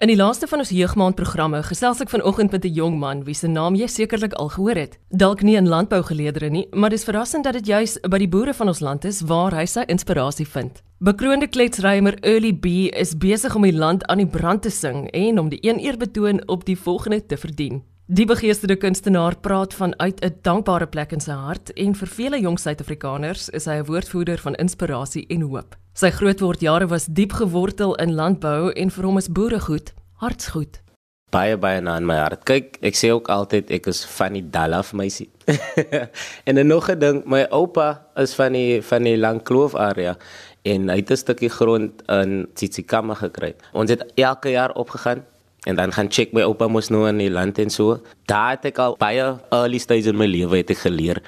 In die laaste van ons jeugmaandprogramme gesels ek vanoggend met 'n jong man wie se naam jy sekerlik al gehoor het. Dalk nie in landbougeleedere nie, maar dis verrassend dat dit juis by die boere van ons land is waar hy sy inspirasie vind. Bekroonde kletsrymer Early B is besig om die land aan die brand te sing en om die een eerbetoon op die volgende te verdien. Die begeesterde kunstenaar praat vanuit 'n dankbare plek in sy hart en vir vele jong Suid-Afrikaners is hy 'n woordvoerder van inspirasie en hoop. Sy grootword jare was diep gewortel in landbou en vir hom is boeregoed hartsgoed. Baie baie na in my hart. Kyk, ek sê ook altyd ek is van die Dalaf meisie. en dan nog 'n ding, my oupa is van die van die Langkloof area en hy het 'n stukkie grond in Tsitsikamma gekry. Ons het elke jaar opgegaan en dan gaan check my oupa mos nou in die land en so. Daar het ek al baie early stages in my lewe het ek geleer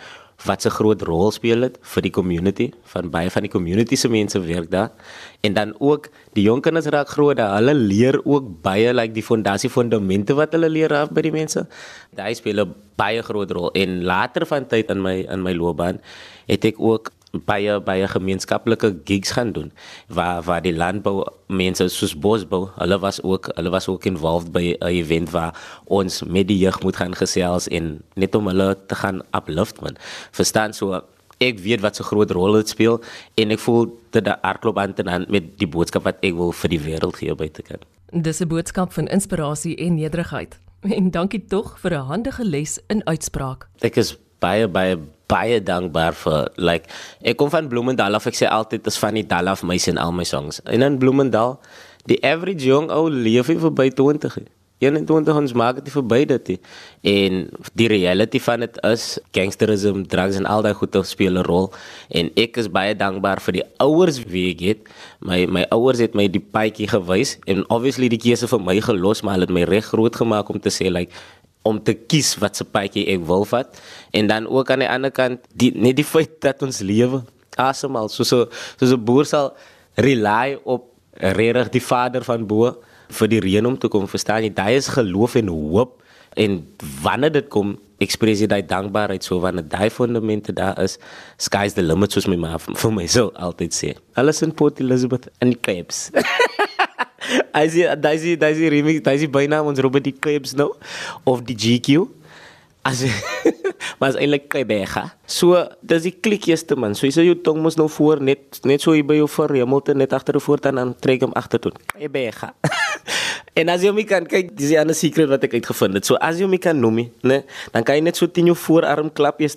wat 'n groot rol speel dit vir die community van baie van die community se mense werk daar. En dan ook die jong kinders raak groot hulle leer ook baie like die fondasie fundamente wat hulle leer af by die mense. Daai speel 'n baie groot rol. En later van tyd in my in my loopbaan het ek ook baie baie gemeenskaplike gigs gaan doen waar waar die landbou mense soos bosbou hulle was ook hulle was ook involved by 'n event waar ons met die jeug moet gaan gesels en net om hulle te gaan uplift man. Verstaan? So ek weet wat so groot rol dit speel en ek voel dat die hardloop aan te aan met die boodskap wat ek wil vir die wêreld gee buite kan. Dis 'n boodskap van inspirasie en nederigheid. En dankie tog vir 'n handige les in uitspraak. Ek is baie baie baie dankbaar vir like ek kom van Bloemendal af ek sê altyd is van die dal af my sien al my songs. En in Bloemendal die average young ou leef hy verby 20 21 ons maak dit verby dit en die reality van dit is gangsterism drugs en al daai goeie speel 'n rol. En ek is baie dankbaar vir die ouers wie ek het. My my ouers het my die paadjie gewys en obviously die keuse vir my gelos maar hulle het my reg groot gemaak om te sê like om te kies wat se paadjie ek wil vat. En dan ook aan die ander kant die net die feit dat ons lewe asemhaal. So so so 'n boer sal rely op regtig die vader van bo vir die reën om te kom verstaan jy? Daai is geloof en hoop. En wanneer dit kom ekspresie daai dankbaarheid. So wanneer daai fondamente daar is sky's the limit soos my ma vir my so altyd sê. Alles in Port Elizabeth en Cape As jy daai is daai is remix, daai is byna ons Robert die Klebs nou of die GQ. As maar is eintlik Klebega. So, dis die klikkieste man. So jy sê jou tong mos nou voor net net so hier by jou verhemelte net agter die voort en dan trek hom agter toe. Klebega. en as jy my kan kyk, dis 'n ander secret wat ek uitgevind het. So as jy my kan noem, né, dan kan jy net so teen jou voorarm klap eers.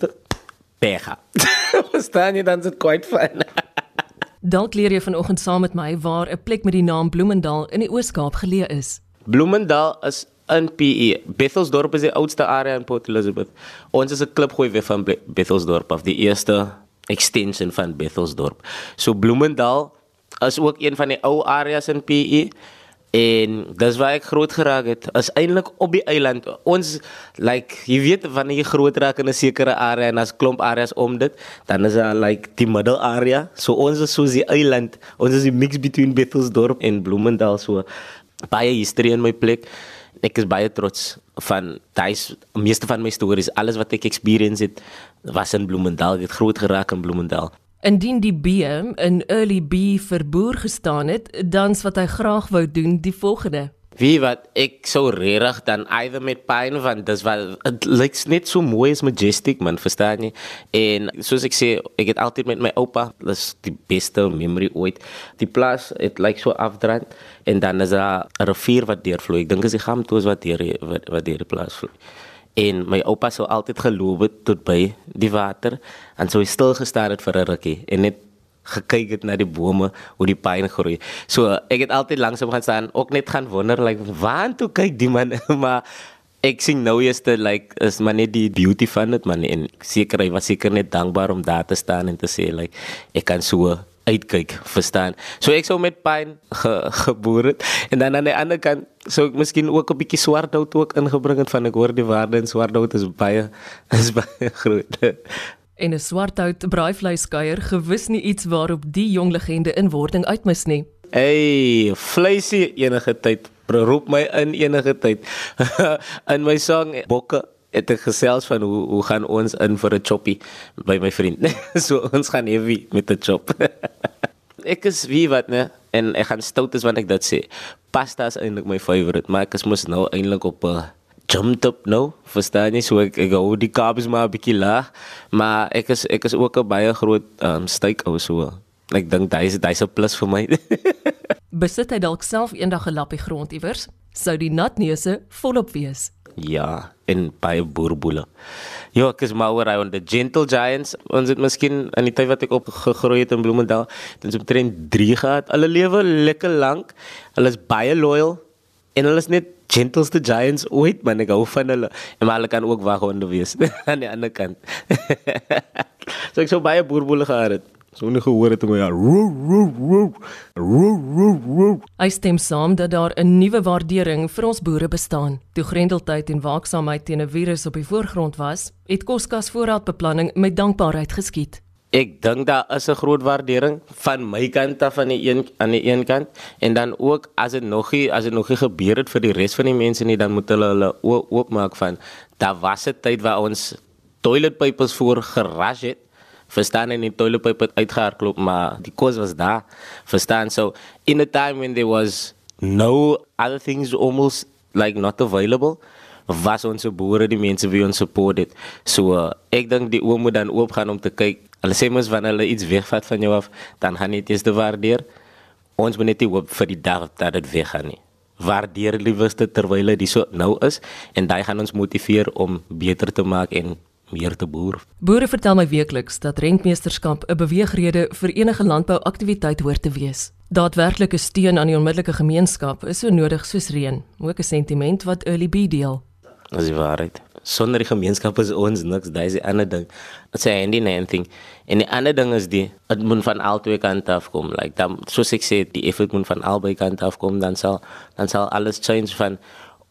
Bega. Verstaan jy dan dit quite fun. Dalk leer jy vanoggend saam met my waar 'n plek met die naam Bloemendal in die Oos-Kaap geleë is. Bloemendal is in PE. Bethelsdorp is die oudste area in Port Elizabeth. Ons is 'n klipgooi weer van Bethelsdorp af, die eerste extension van Bethelsdorp. So Bloemendal is ook een van die ou areas in PE. En dis waar ek groot geraak het. Is eintlik op die eiland. Ons like jy weet wanneer jy groot raak in 'n sekere area en as klomp areas om dit, dan is daar like die middle area. So ons is soos die eiland. Ons is die mix between Bethelsdorp en Bloemendal so baie history in my plek. Ek is baie trots van daai meeste van my stories, alles wat ek experience het was in Bloemendal. Ek het groot geraak in Bloemendal. Indien die B in early B vir boer gestaan het, dan wat hy graag wou doen die volgende. Wie wat ek so regtig dan either met pyn van dis wat dit lyk net so mooi is majestic man verstaan jy? En soos ek sê ek het altyd met my oupa dis die beste memory ooit. Die plaas het lyk so afdrand en dan is daar 'n rivier wat deurvloei. Ek dink is die Gamtoos wat deur wat, wat deur die plaas vloei en my oupa sou altyd geloop het tot by die water en sou stil gestaan het vir 'n rukkie en net gekyk het na die bome hoe die pyn groei. So ek het altyd langs hom gaan staan, ook net gaan wonder like waar toe kyk die man maar ek sien nou eers te like is maar net die beauty van dit man en seker hy was seker net dankbaar om daar te staan en te sê like ek kan so uitkyk, verstaan. So ek sou met pyn ge, geboor het en dan aan die ander kant sou ek miskien ook 'n bietjie swart hout ook ingebring het van ek hoor die waarde in swart hout is baie is baie groot. En 'n swart hout braaivleiskuier gewis nie iets waarop die jong legende in wording uitmis nie. Hey, vleisie enige tyd roep my in enige tyd. in my sang bokke het ek gesels van hoe hoe gaan ons in vir 'n choppie by my vriend. so ons gaan heavy met 'n chop. ek is wie wat né en ek gaan stout is wanneer ek dit sê. Pasta is eintlik my favourite, maar ek is mos nou eintlik op 'n uh, jumped up nou. Verstaan jy? So ek ek hou die carbs maar 'n bietjie laag, maar ek is ek is ook 'n baie groot um steak ou so. Ek dink daai is daai is 'n plus vir my. Besit hy dalk self eendag 'n lappie grond iewers? Sou die natneuse volop wees? Ja, en baie boerboele. Ja, ek is maar oor hy on the Gentle Giants. Ons het miskien in die tyd wat ek opgegroei het in Bloemendal, dan so omtrent 3 gehad. Hulle lewe lekker lank. Hulle is baie loyal en hulle is net gentleste giants ooit, man. Ek hou van hulle. En maar hulle kan ook waghonde wees aan die ander kant. so ek sou baie boerboele gehad het. So nie gehoor het om ja. Hy stem saam dat daar 'n nuwe waardering vir ons boere bestaan. Toe grendeltyd en waaksaamheid teen 'n virus op die voorgrond was, het koskas voorraadbeplanning met dankbaarheid geskied. Ek dink daar is 'n groot waardering van my kant af aan die een aan die een kant en dan ook as dit nog nie as dit nog nie gebeur het vir die res van die mense nie dan moet hulle hulle oopmaak van daar was 'n tyd waar ons toiletpype voor geras het verstaan en die toiletpyp het uitgehardloop maar die kos was daar. Verstaan? So in a time when there was no other things almost like not available was ons boere die mense wie ons support het. So uh, ek dink die oom moet dan oop gaan om te kyk. Hulle sê mos wanneer hulle iets wegvat van jou af dan gaan dit eers te waardeer. Ons moet net hoop vir die dag dat dit weggaan nie. Waardeer liewerste terwyl dit so nou is en daai gaan ons motiveer om beter te maak en meer te boer. Boere vertel my weekliks dat rentmeesterskap 'n beweegrede vir enige landbouaktiwiteit hoort te wees. Daadwerklike steun aan die onmiddellike gemeenskap is so nodig soos reën, ook 'n sentiment wat Early B deel. Dis die waarheid. Sonder die gemeenskap is ons niks, dis 'n ander ding. Dit sê handy anything. En die ander ding is die dit moet van albei kante af kom. Like dan soos ek sê, die effort moet van albei kante af kom, dan sal dan sal alles change van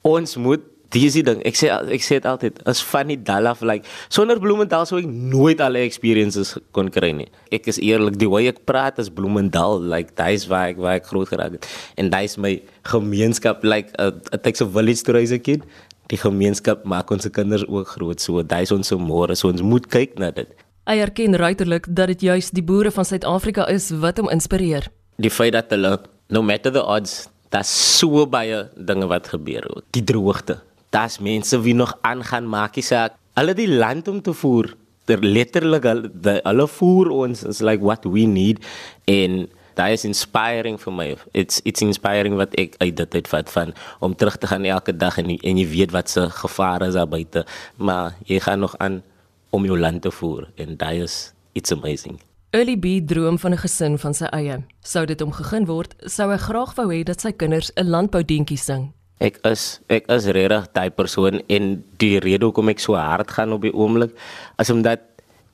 ons moet dis die ding. Ek sê ek sê dit altyd. As van die dal af like sonder Bloemendal sou ek nooit al die experiences kon kry nie. Ek is eerlik, die hoe ek praat as Bloemendal, like dis waar ek waar ek groot geraak het. En dis my gemeenskap like uh, it takes a village to raise a kid. Die gemeenskap maak ons kinders ook groot. So dis ons se môre. So ons moet kyk na dit. Hy erken ruiterlik dat dit juis die boere van Suid-Afrika is wat hom inspireer. Die feit dat hulle no matter the odds, daar's so baie dinge wat gebeur. Die droogte, daar's mense wie nog aangaan maak die saak. Hulle die land om te voer. Ter letterlik hulle hulle voer ons is like what we need en That is inspiring for my. It's it's inspiring wat ek uit dit uit vat van om terug te gaan elke dag en en jy weet wat se gevare is daar buite, maar jy gaan nog aan om jou land te voer en that is it's amazing. Early B droom van 'n gesin van sy eie. Sou dit om gegeen word, sou hy graag wou hê dat sy kinders 'n landboudientjie sing. Ek is ek is regtig daai persoon en die rede hoekom ek so hard gaan op die oomblik is omdat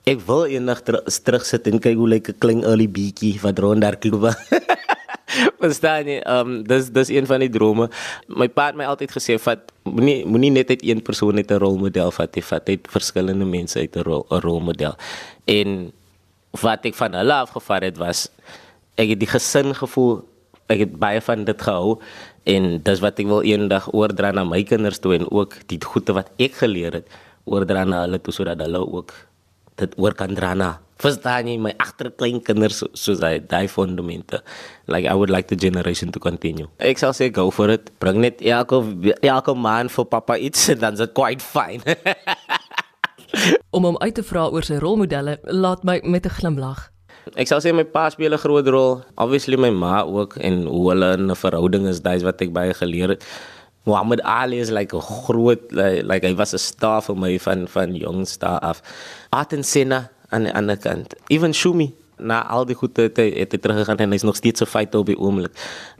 ek wil eendag ter, terugsit en kyk hoe lyk 'n klein early bietjie wat rond daar klop. Verstaan jy? Ehm um, dis dis een van die drome. My pa het my altyd gesê vat moenie moenie net uit een persoon net 'n rolmodel vat nie, vat uit verskillende mense uit 'n rol 'n rolmodel. En wat ek van hulle afgevat het was ek het die gesin gevoel ek het baie van dit gehou en dis wat ek wil eendag oordra na my kinders toe en ook die goeie wat ek geleer het oordra na hulle toe sodat hulle ook dit oor kan dra na. Verstaan jy my agterklein kinders soos hy daai fondamente? Like i would like the generation to continue. Ek sal sê go for it. Bring net elke elke man vir papa iets dan is it quite fine. Om hom uit te vra oor sy rolmodelle laat my met 'n glimlag Ek sal sê my pa speel 'n groot rol. Obviously my ma ook en hoe hulle in 'n verhouding is, dis wat ek baie geleer het. Muhammad Ali is like 'n groot like, like hy was 'n star vir my van van jong star af. Aten Senna aan die ander kant. Even Shumi na al die goeie het hy het hy teruggegaan en hy's nog steeds so fight op die oomblik.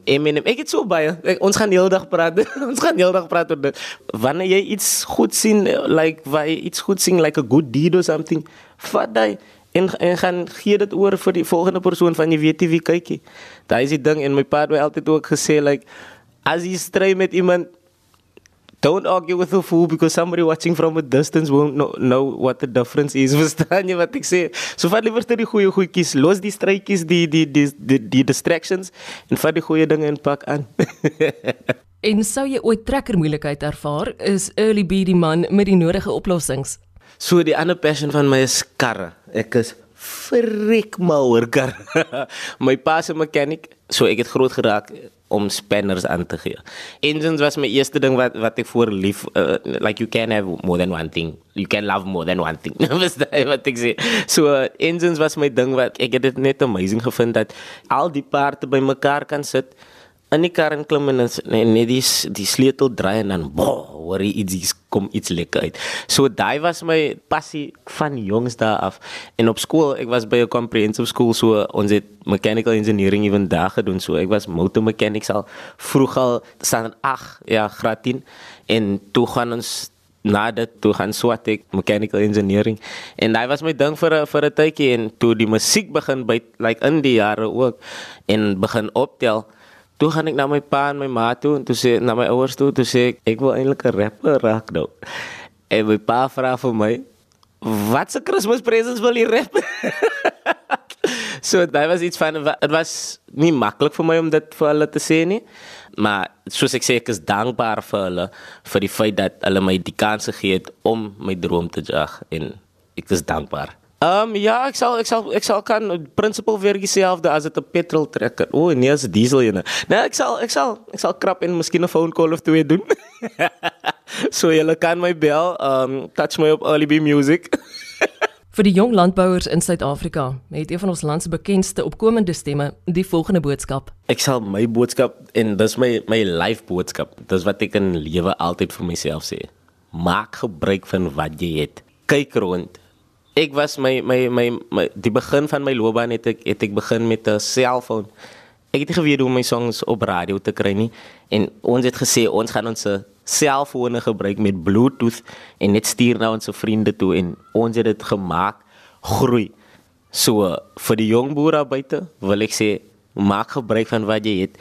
Eminem, ek het so baie. Ek, ons gaan heeldag praat. ons gaan heeldag praat oor dit. Wanneer jy iets goed sien like waar jy iets goed sien like a good deed or something, vat daai en en gaan gee dit oor vir die volgende persoon van jy weet wie kykie. Daai is die ding en my pa het altyd ook gesê like as jy stry met iemand don't argue with a fool because somebody watching from a distance won't know, know what the difference is. Verstaan jy wat ek sê? So vat liewer die goeie goedjies, los die strydjies, die die die die, die distractions en vat die goeie dinge en pak aan. en sou jy ooit trekker moeilikheid ervaar, is Early B die man met die nodige oplossings. So die ander passion van my is karre. Ek is Frik maar hoor kar. my pa se mechanic, so ek het groot geraak om spanners aan te gee. Engines was my eerste ding wat wat ek voor lief uh, like you can have more than one thing. You can love more than one thing. was daai wat ek sê. So uh, engines was my ding wat ek het dit net amazing gevind dat al die parte by mekaar kan sit in die kar en klim en net die die sleutel draai en dan boh, hoor jy iets kom iets lekker uit. So daai was my passie van jongs daar af. En op skool, ek was by 'n comprehensive school so ons het mechanical engineering ewen daar gedoen. So ek was motor mechanics al vroeg al staan 8 ja graad 10 en toe gaan ons na dit toe gaan swat ek mechanical engineering en daai was my ding vir 'n vir 'n tydjie en toe die musiek begin by like in die jare ook en begin optel Toe gaan ek na my pa en my ma toe en toe sê na my ouers toe, toe sê ek ek wil eintlik 'n rapper raak nou. En my pa vra vir my, "Wat se Kersfees presents wil jy rap?" so daai was iets van dit was nie maklik vir my om dit vir hulle te sê nie. Maar soos ek sê ek is dankbaar vir hulle vir die feit dat hulle my die kans gegee het om my droom te jag en ek is dankbaar. Ehm um, ja, ek sal ek sal ek sal kan principle weer dieselfde as dit 'n petrol trekker. O, nee, as 'n diesel ene. Nee, ek sal ek sal ek sal krap en miskien 'n phone call of twee doen. so jy kan my bel, ehm um, touch my op Alibi Music. Vir die jong landbouers in Suid-Afrika, het een van ons land se bekendste opkomende stemme die volgende boodskap. Ek sal my boodskap en dis my my life boodskap. Dis wat ek in lewe altyd vir myself sê. Maak gebruik van wat jy het. Kyk rond ek was my my my, my die begin van my loopbaan het ek het ek begin met 'n selfoon. Ek het nie geweet hoe my songs op radio te kry nie en ons het gesê ons gaan ons selfone gebruik met bluetooth en net stuur na ons vriende toe en ons het dit gemaak groei. So vir die jong boere buite wil ek sê maak gebruik van wat jy het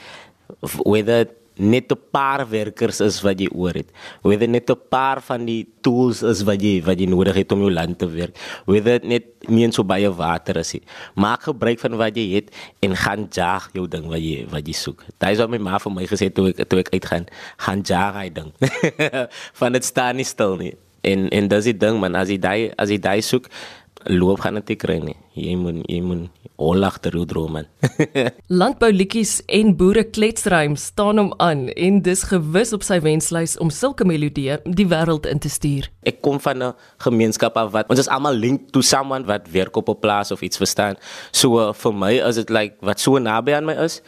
whether net 'n paar werkers is wat jy oor het. Whether net 'n paar van die tools is wat jy wat jy nodig het om jou land te werk. Whether net nie so baie water is nie. Maak gebruik van wat jy het en gaan jag jou ding wat jy wat jy soek. Daai is wat my ma vir my gesê toe ek toe ek uitgaan, gaan jag hy ding. van dit staan nie stil nie. En en dis die ding man, as jy daai as jy daai soek, loop gaan dit kry nie. Jy moet jy moet onlagter hoe droom man. Landbouliedjies en boere kletsruim staan hom aan en dis gewis op sy wenslys om sulke melodieë die wêreld in te stuur. Ek kom van 'n gemeenskap af wat ons is almal linked to someone wat werk op 'n plaas of iets verstaan. So uh, vir my is dit like wat so naby aan my is.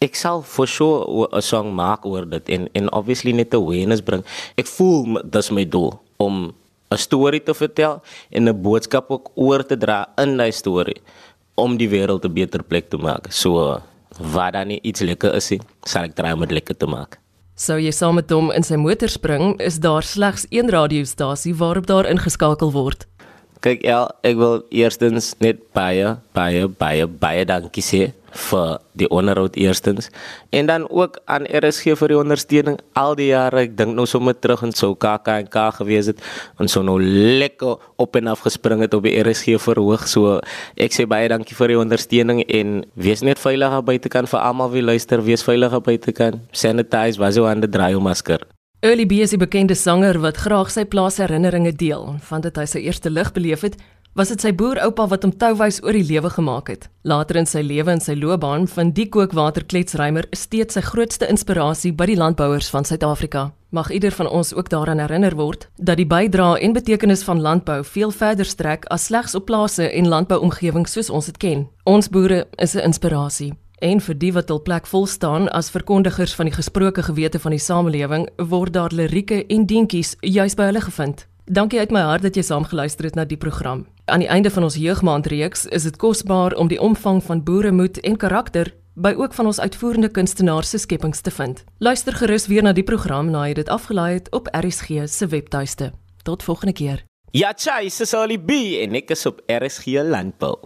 Ek sal for sure 'n song maak oor dit en en obviously net awareness bring. Ek voel dis my doel om 'n storie te vertel en 'n boodskap ook oor te dra in daai storie om die wêreld 'n beter plek te maak. So wat dan iets lekker is, sal ek probeer om dit lekker te maak. Sou jy saam met hom in sy motor spring, is daar slegs een radiostasie waarop daar ingeskakel word. Kyk, ja, ek wil eerstens net baie baie baie baie dankie sê vir die onderhoud eerstens. En dan ook aan RSG vir die ondersteuning. Al die jare ek dink nou sommer terug in sou KAK gewees het en so nou lekker op en af gespring het op die RSG verhoog so ek sê baie dankie vir die ondersteuning en wees net veilig aan buitekant vir almal wie luister. Wees veilig aan buitekant. Sanitize was jou hande dry jou masker. Early B is 'n bekende sanger wat graag sy plaas herinneringe deel van dit hy sy eerste lig beleef het was dit sy boeroupa wat hom touwys oor die lewe gemaak het. Later in sy lewe en sy loopbaan vind die kookwaterkletsrymer steeds sy grootste inspirasie by die landbouers van Suid-Afrika. Mag ieder van ons ook daaraan herinner word dat die bydrae en betekenis van landbou veel verder strek as slegs op plase en landbouomgewings soos ons dit ken. Ons boere is 'n inspirasie. En vir die wat hul plek vol staan as verkondigers van die gesproke gewete van die samelewing, word daar lirieke en dingetjies juis by hulle gevind. Dankie uit my hart dat jy saam geluister het na die program. Aan die einde van ons jeugmaandreeks is dit kosbaar om die omvang van boeremoed en karakter by ook van ons uitvoerende kunstenaars se skepings te vind. Luister gerus weer na die program na jy dit afgelaai het op RSG se webtuiste. Tot volgende keer. Ja, chai, dis Sally B en ek is op RSG Landbou.